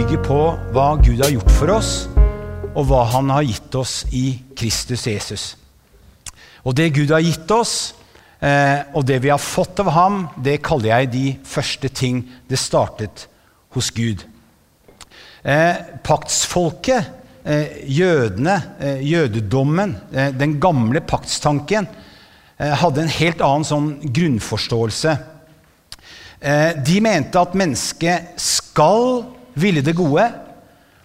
bygger på hva Gud har gjort for oss, og hva han har gitt oss i Kristus Jesus. Og det Gud har gitt oss, eh, og det vi har fått av ham, det kaller jeg de første ting det startet hos Gud. Eh, paktsfolket, eh, jødene, jødedommen, den gamle paktstanken, hadde en helt annen sånn grunnforståelse. De mente at mennesket skal ville det gode,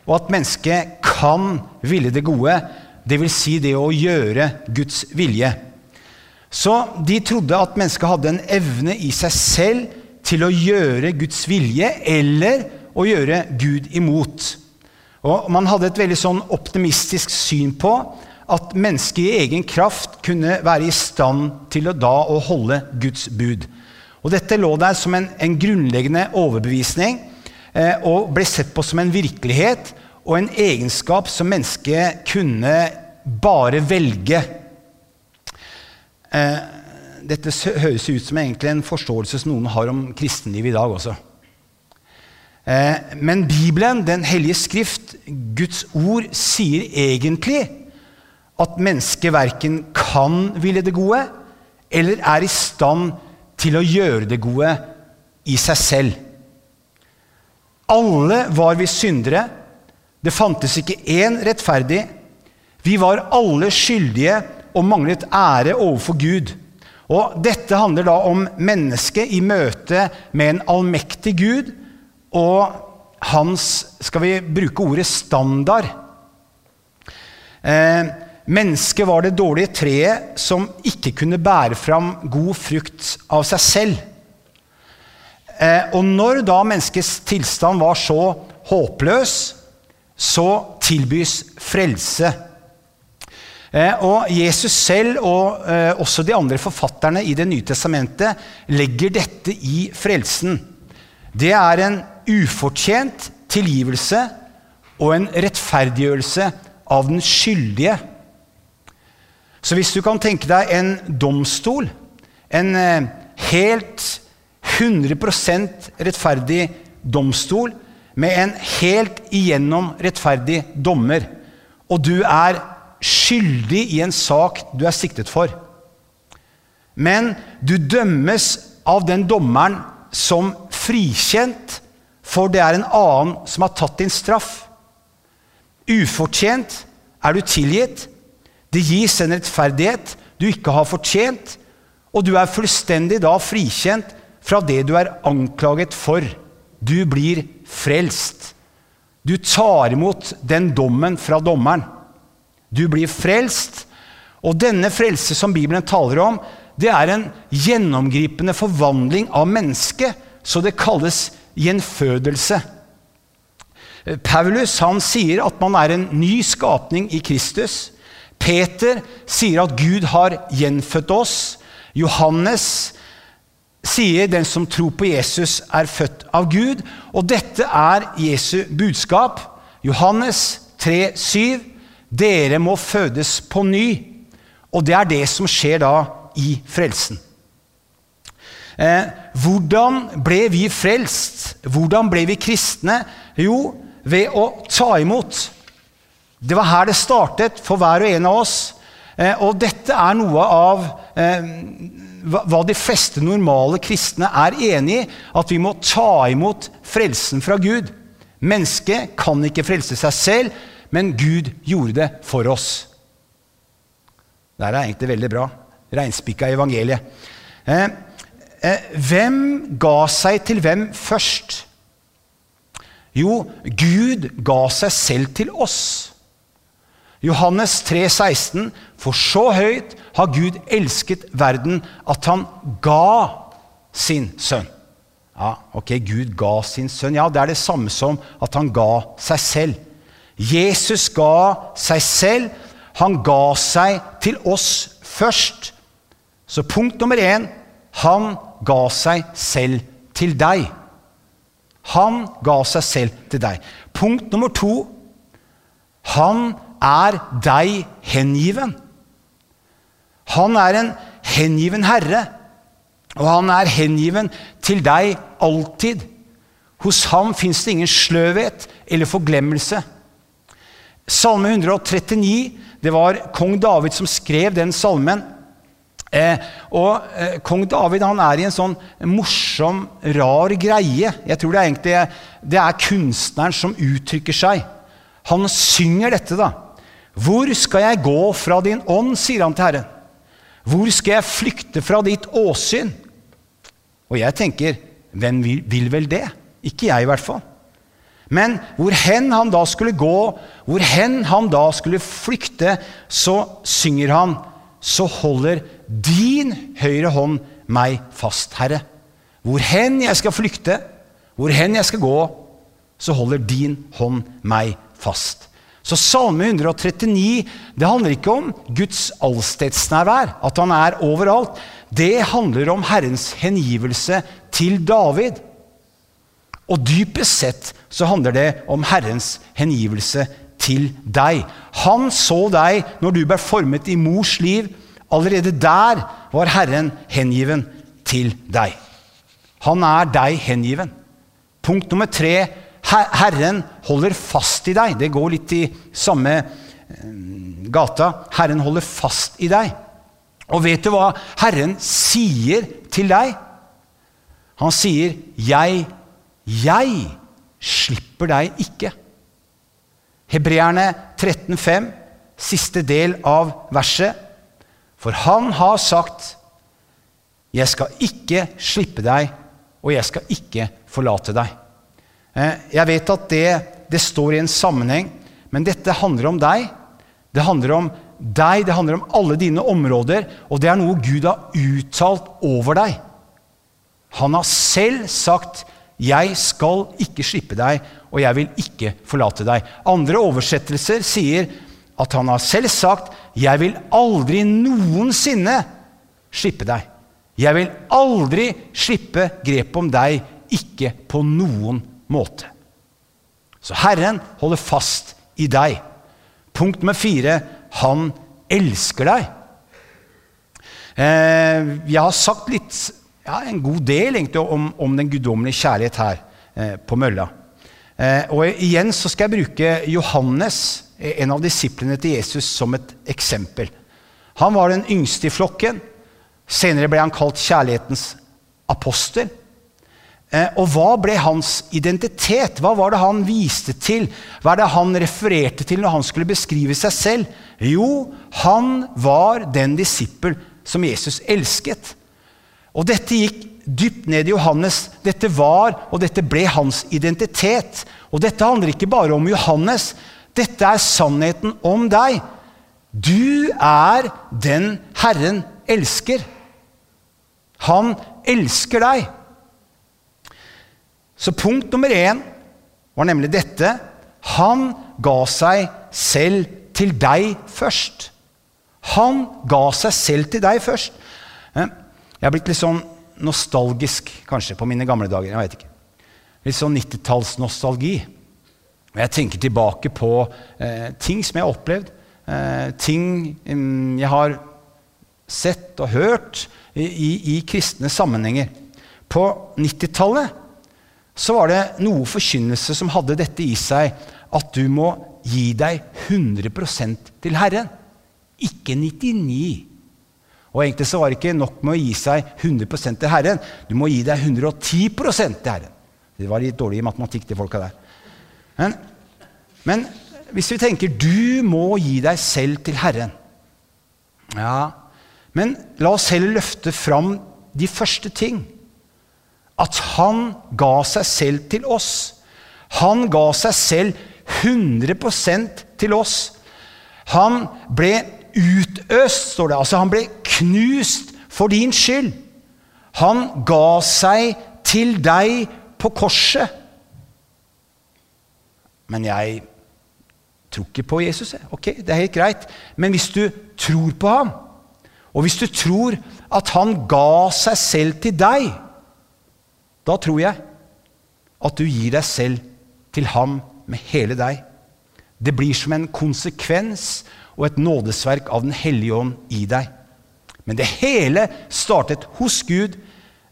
og at mennesket kan ville det gode, dvs. Si det å gjøre Guds vilje. Så de trodde at mennesket hadde en evne i seg selv til å gjøre Guds vilje eller å gjøre Gud imot. Og Man hadde et veldig sånn optimistisk syn på at mennesket i egen kraft kunne være i stand til å da å holde Guds bud. Og Dette lå der som en, en grunnleggende overbevisning og ble sett på som en virkelighet og en egenskap som mennesket kunne bare velge. Eh, dette høres ut som en forståelse som noen har om kristenlivet i dag også. Eh, men Bibelen, Den hellige skrift, Guds ord, sier egentlig at mennesket verken kan ville det gode eller er i stand til å gjøre det gode i seg selv. Alle var vi syndere. Det fantes ikke én rettferdig. Vi var alle skyldige og manglet ære overfor Gud. Og Dette handler da om mennesket i møte med en allmektig Gud og hans Skal vi bruke ordet standard? Eh, mennesket var det dårlige treet som ikke kunne bære fram god frukt av seg selv. Eh, og når da menneskets tilstand var så håpløs, så tilbys frelse. Eh, og Jesus selv og eh, også de andre forfatterne i Det nye testamentet legger dette i frelsen. Det er en ufortjent tilgivelse og en rettferdiggjørelse av den skyldige. Så hvis du kan tenke deg en domstol, en helt 100% rettferdig domstol med en helt igjennom rettferdig dommer, og du er skyldig i en sak du er siktet for. Men du dømmes av den dommeren som frikjent, for det er en annen som har tatt din straff. Ufortjent er du tilgitt. Det gis en rettferdighet du ikke har fortjent, og du er fullstendig da frikjent fra det du er anklaget for. Du blir frelst. Du tar imot den dommen fra dommeren. Du blir frelst. Og denne frelse som Bibelen taler om, det er en gjennomgripende forvandling av mennesket, så det kalles gjenfødelse. Paulus han sier at man er en ny skapning i Kristus. Peter sier at Gud har gjenfødt oss. Johannes sier den som tror på Jesus, er født av Gud. Og dette er Jesu budskap. Johannes 3, 7. Dere må fødes på ny. Og det er det som skjer da i frelsen. Eh, hvordan ble vi frelst? Hvordan ble vi kristne? Jo, ved å ta imot. Det var her det startet for hver og en av oss. Eh, og dette er noe av eh, hva de fleste normale kristne er enig i. At vi må ta imot frelsen fra Gud. Mennesket kan ikke frelse seg selv, men Gud gjorde det for oss. Det er egentlig veldig bra. Reinspikka evangeliet. Eh, eh, hvem ga seg til hvem først? Jo, Gud ga seg selv til oss. Johannes 3, 16, For så høyt har Gud elsket verden at han ga sin sønn. Ja, ok, Gud ga sin sønn. Ja, det er det samme som at han ga seg selv. Jesus ga seg selv. Han ga seg til oss først. Så punkt nummer én han ga seg selv til deg. Han ga seg selv til deg. Punkt nummer to han er deg hengiven. Han er en hengiven herre, og han er hengiven til deg alltid. Hos ham fins det ingen sløvhet eller forglemmelse. Salme 139, det var kong David som skrev den salmen. Eh, og eh, Kong David han er i en sånn morsom, rar greie. Jeg tror det er egentlig det er kunstneren som uttrykker seg. Han synger dette, da. Hvor skal jeg gå fra din ånd, sier han til Herren. Hvor skal jeg flykte fra ditt åsyn? Og jeg tenker, hvem vil, vel det? Ikke jeg, i hvert fall. Men hvor hen han da skulle gå, hvor hen han da skulle flykte, så synger han, så holder din høyre hånd meg fast, Herre. Hvor hen jeg skal flykte, hvor hen jeg skal gå, så holder din hånd meg fast. Så Salme 139 det handler ikke om Guds allstedsnærvær, at han er overalt. Det handler om Herrens hengivelse til David. Og dypest sett så handler det om Herrens hengivelse til deg. Han så deg når du ble formet i mors liv. Allerede der var Herren hengiven til deg. Han er deg hengiven. Punkt nummer tre Herren holder fast i deg. Det går litt i samme eh, gata. Herren holder fast i deg. Og vet du hva Herren sier til deg? Han sier, 'Jeg, jeg slipper deg ikke'. Hebreerne 13,5, siste del av verset. For han har sagt, 'Jeg skal ikke slippe deg, og jeg skal ikke forlate deg'. Eh, jeg vet at det, det står i en sammenheng, men dette handler om deg. Det handler om deg, det handler om alle dine områder, og det er noe Gud har uttalt over deg. Han har selv sagt 'Jeg skal ikke slippe deg, og jeg vil ikke forlate deg'. Andre oversettelser sier at han har selv sagt 'Jeg vil aldri noensinne slippe deg'. Jeg vil aldri slippe grepet om deg, ikke på noen måte. Så Herren holder fast i deg. Punkt nummer fire han elsker deg. Eh, jeg har sagt litt, ja, en god del egentlig, om, om den guddommelige kjærlighet her eh, på mølla. Eh, og igjen så skal jeg bruke Johannes, en av disiplene til Jesus, som et eksempel. Han var den yngste i flokken. Senere ble han kalt kjærlighetens apostel. Eh, og hva ble hans identitet? Hva var det han viste til? Hva er det han refererte til når han skulle beskrive seg selv? Jo, han var den disippel som Jesus elsket. Og dette gikk dypt ned i Johannes. Dette var og dette ble hans identitet. Og dette handler ikke bare om Johannes. Dette er sannheten om deg. Du er den Herren elsker. Han elsker deg. Så punkt nummer én var nemlig dette. Han ga seg selv til deg først. Han ga seg selv til deg først. Eh, jeg har blitt litt sånn nostalgisk kanskje på mine gamle dager. jeg vet ikke. Litt sånn 90-tallsnostalgi. Jeg tenker tilbake på eh, ting som jeg har opplevd. Eh, ting um, jeg har sett og hørt i, i, i kristne sammenhenger. På 90-tallet så var det noe forkynnelse som hadde dette i seg, at du må gi deg 100% til Herren, ikke 99 Og egentlig så var det ikke nok med å gi seg 100% til Herren. Du må gi deg 110% til Herren. Det var litt dårlig matematikk, de folka der. Men, men hvis vi tenker du må gi deg selv til Herren Ja, men la oss heller løfte fram de første ting at han ga seg selv til oss. Han ga seg selv 100% til oss. Han ble utøst, står det. Altså, han ble knust for din skyld. Han ga seg til deg på korset. Men jeg tror ikke på Jesus. Ok, det er helt greit. Men hvis du tror på ham, og hvis du tror at han ga seg selv til deg da tror jeg at du gir deg selv til ham med hele deg. Det blir som en konsekvens og et nådesverk av Den hellige ånd i deg. Men det hele startet hos Gud.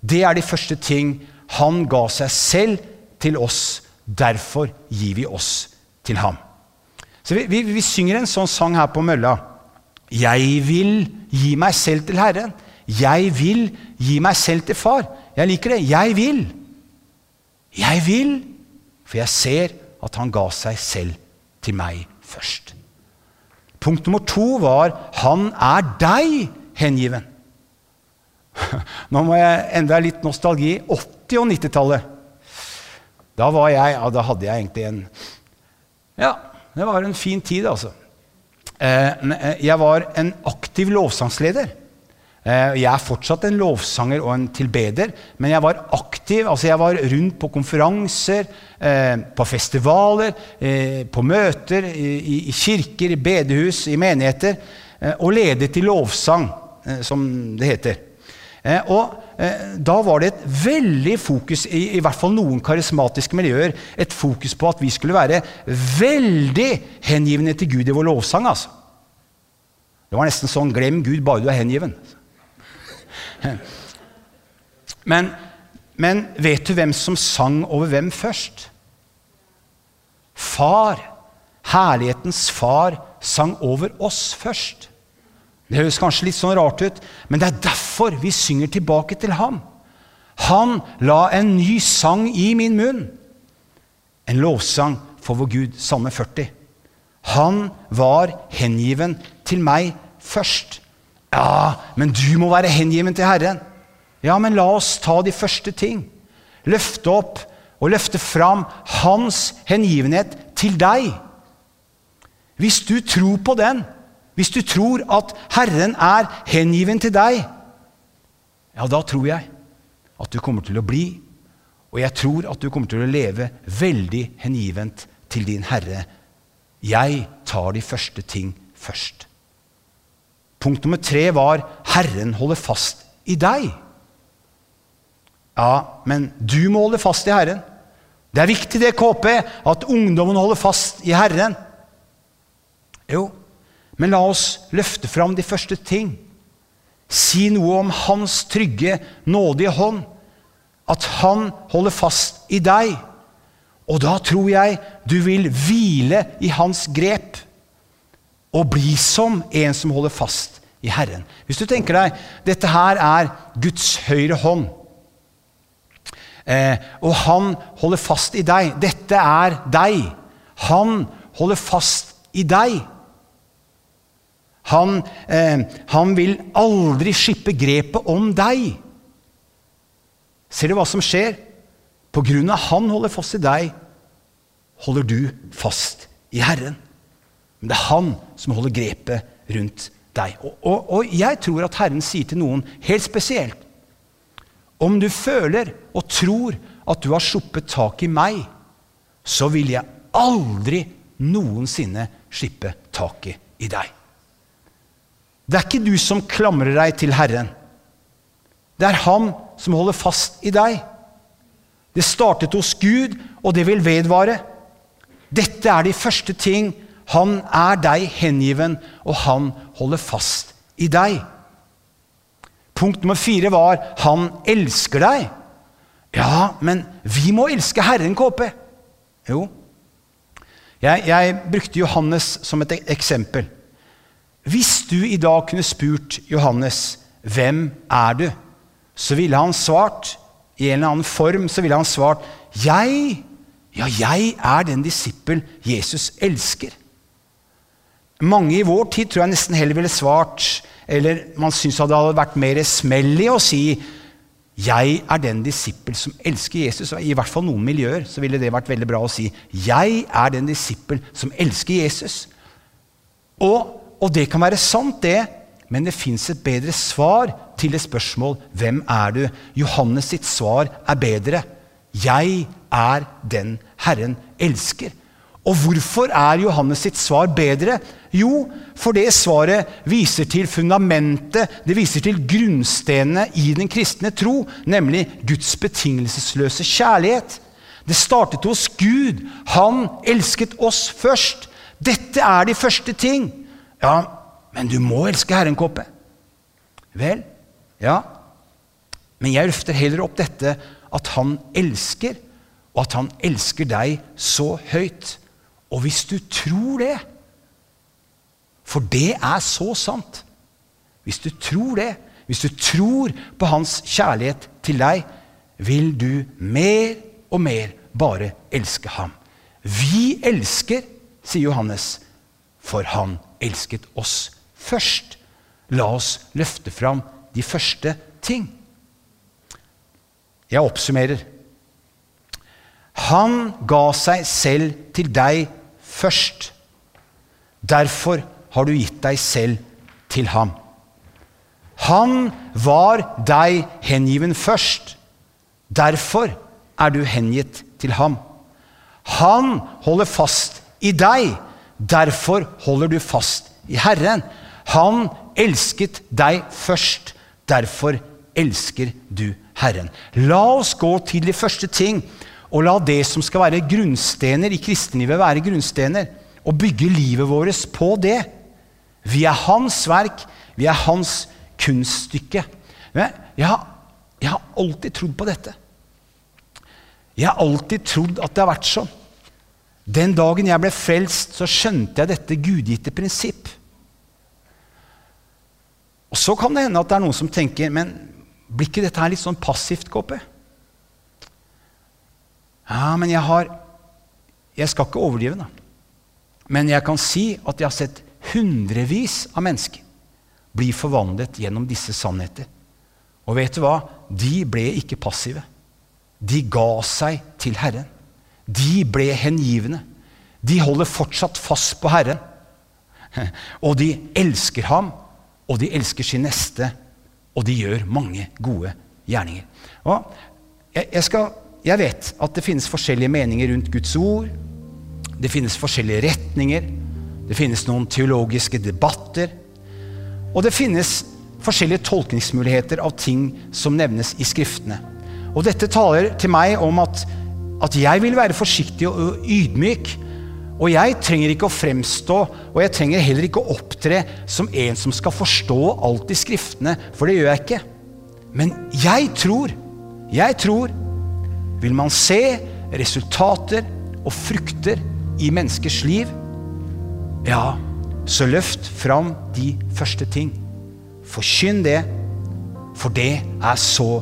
Det er de første ting. Han ga seg selv til oss. Derfor gir vi oss til ham. Så vi, vi, vi synger en sånn sang her på mølla. Jeg vil gi meg selv til Herren. Jeg vil gi meg selv til Far. Jeg liker det. Jeg vil. Jeg vil, for jeg ser at han ga seg selv til meg først. Punkt nummer to var 'Han er deg hengiven'. Nå må jeg enda litt nostalgi. 80- og 90-tallet. Da var jeg, ja, da hadde jeg egentlig en Ja, det var en fin tid, altså. Eh, eh, jeg var en aktiv lovsangsleder. Eh, jeg er fortsatt en lovsanger og en tilbeder, men jeg var aktiv. altså Jeg var rundt på konferanser, på festivaler, på møter, i kirker, i bedehus, i menigheter, og ledet i lovsang, som det heter. Og da var det et veldig fokus, i, i hvert fall noen karismatiske miljøer, et fokus på at vi skulle være veldig hengivne til Gud i vår lovsang. altså. Det var nesten sånn 'glem Gud, bare du er hengiven'. Men, men vet du hvem som sang over hvem først? Far, herlighetens far, sang over oss først. Det høres kanskje litt sånn rart ut, men det er derfor vi synger tilbake til ham. Han la en ny sang i min munn. En lovsang for vår Gud, Salme 40. Han var hengiven til meg først. Ja, men du må være hengiven til Herren. Ja, men la oss ta de første ting. Løfte opp og løfte fram hans hengivenhet til deg. Hvis du tror på den, hvis du tror at Herren er hengiven til deg, ja, da tror jeg at du kommer til å bli, og jeg tror at du kommer til å leve veldig hengivent til din Herre. Jeg tar de første ting først. Punkt nummer tre var 'Herren holder fast i deg'. Ja, men du må holde fast i Herren. Det er viktig det, KP, at ungdommen holder fast i Herren. Jo, men la oss løfte fram de første ting. Si noe om Hans trygge, nådige hånd. At Han holder fast i deg. Og da tror jeg du vil hvile i Hans grep og bli som en som holder fast i Herren. Hvis du tenker deg dette her er Guds høyre hånd, eh, og han holder fast i deg Dette er deg. Han holder fast i deg. Han, eh, han vil aldri skippe grepet om deg. Ser du hva som skjer? På grunn av han holder fast i deg, holder du fast i Herren. Men det er han som holder grepet rundt deg. Og, og, og, jeg tror at Herren sier til noen helt spesielt Om du føler og tror at du har sluppet tak i meg, så vil jeg aldri noensinne slippe taket i deg. Det er ikke du som klamrer deg til Herren. Det er Han som holder fast i deg. Det startet hos Gud, og det vil vedvare. Dette er de første ting han er deg hengiven, og han holder fast i deg. Punkt nummer fire var 'Han elsker deg'. Ja, men vi må elske Herren, KP. Jo. Jeg, jeg brukte Johannes som et eksempel. Hvis du i dag kunne spurt Johannes 'Hvem er du?', så ville han svart i en eller annen form så ville han svart 'Jeg, ja, jeg er den disippel Jesus elsker'. Mange i vår tid tror jeg nesten heller ville svart Eller man syns det hadde vært mer smell i å si jeg er den disippel som elsker Jesus. I hvert fall noen miljøer så ville det vært veldig bra å si. Jeg er den disippel som elsker Jesus. Og, og det kan være sant, det, men det fins et bedre svar til et spørsmål hvem er du? Johannes sitt svar er bedre. Jeg er den Herren elsker. Og hvorfor er Johannes sitt svar bedre? Jo, for det svaret viser til fundamentet, det viser til grunnstenene i den kristne tro, nemlig Guds betingelsesløse kjærlighet. Det startet hos Gud. Han elsket oss først. Dette er de første ting. Ja, men du må elske Herren, Kåpe. Vel, ja. Men jeg løfter heller opp dette at han elsker, og at han elsker deg så høyt. Og hvis du tror det, for det er så sant Hvis du tror det, hvis du tror på hans kjærlighet til deg, vil du mer og mer bare elske ham. Vi elsker, sier Johannes, for han elsket oss først. La oss løfte fram de første ting. Jeg oppsummerer. Han ga seg selv til deg først. Derfor har du gitt deg selv til ham. Han var deg hengiven først. Derfor er du hengitt til ham. Han holder fast i deg. Derfor holder du fast i Herren. Han elsket deg først. Derfor elsker du Herren. La oss gå til de første ting, og la det som skal være grunnstener i kristenlivet, være grunnstener. Og bygge livet vårt på det. Vi er hans verk, vi er hans kunststykke. Jeg har, jeg har alltid trodd på dette. Jeg har alltid trodd at det har vært sånn. Den dagen jeg ble frelst, så skjønte jeg dette gudgitte prinsipp. Og Så kan det hende at det er noen som tenker men blir ikke dette her litt sånn passivt, KP? Ja, men jeg har Jeg skal ikke overdrive, da. Men jeg kan si at jeg har sett hundrevis av mennesker bli forvandlet gjennom disse sannheter. Og vet du hva? De ble ikke passive. De ga seg til Herren. De ble hengivne. De holder fortsatt fast på Herren. Og de elsker ham, og de elsker sin neste og de gjør mange gode gjerninger. Og jeg, skal, jeg vet at det finnes forskjellige meninger rundt Guds ord. Det finnes forskjellige retninger. Det finnes noen teologiske debatter. Og det finnes forskjellige tolkningsmuligheter av ting som nevnes i Skriftene. Og dette taler til meg om at, at jeg vil være forsiktig og ydmyk og jeg trenger ikke å fremstå, og jeg trenger heller ikke å opptre som en som skal forstå alt i Skriftene, for det gjør jeg ikke. Men jeg tror, jeg tror Vil man se resultater og frukter i menneskers liv, ja, så løft fram de første ting. Forkynn det, for det er så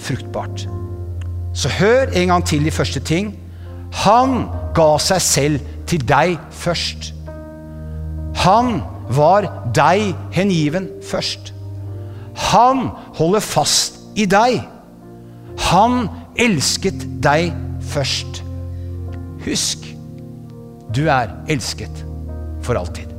fruktbart. Så hør en gang til de første ting. Han ga seg selv til deg først. Han var deg hengiven først. Han holder fast i deg. Han elsket deg først. Husk, du er elsket for alltid.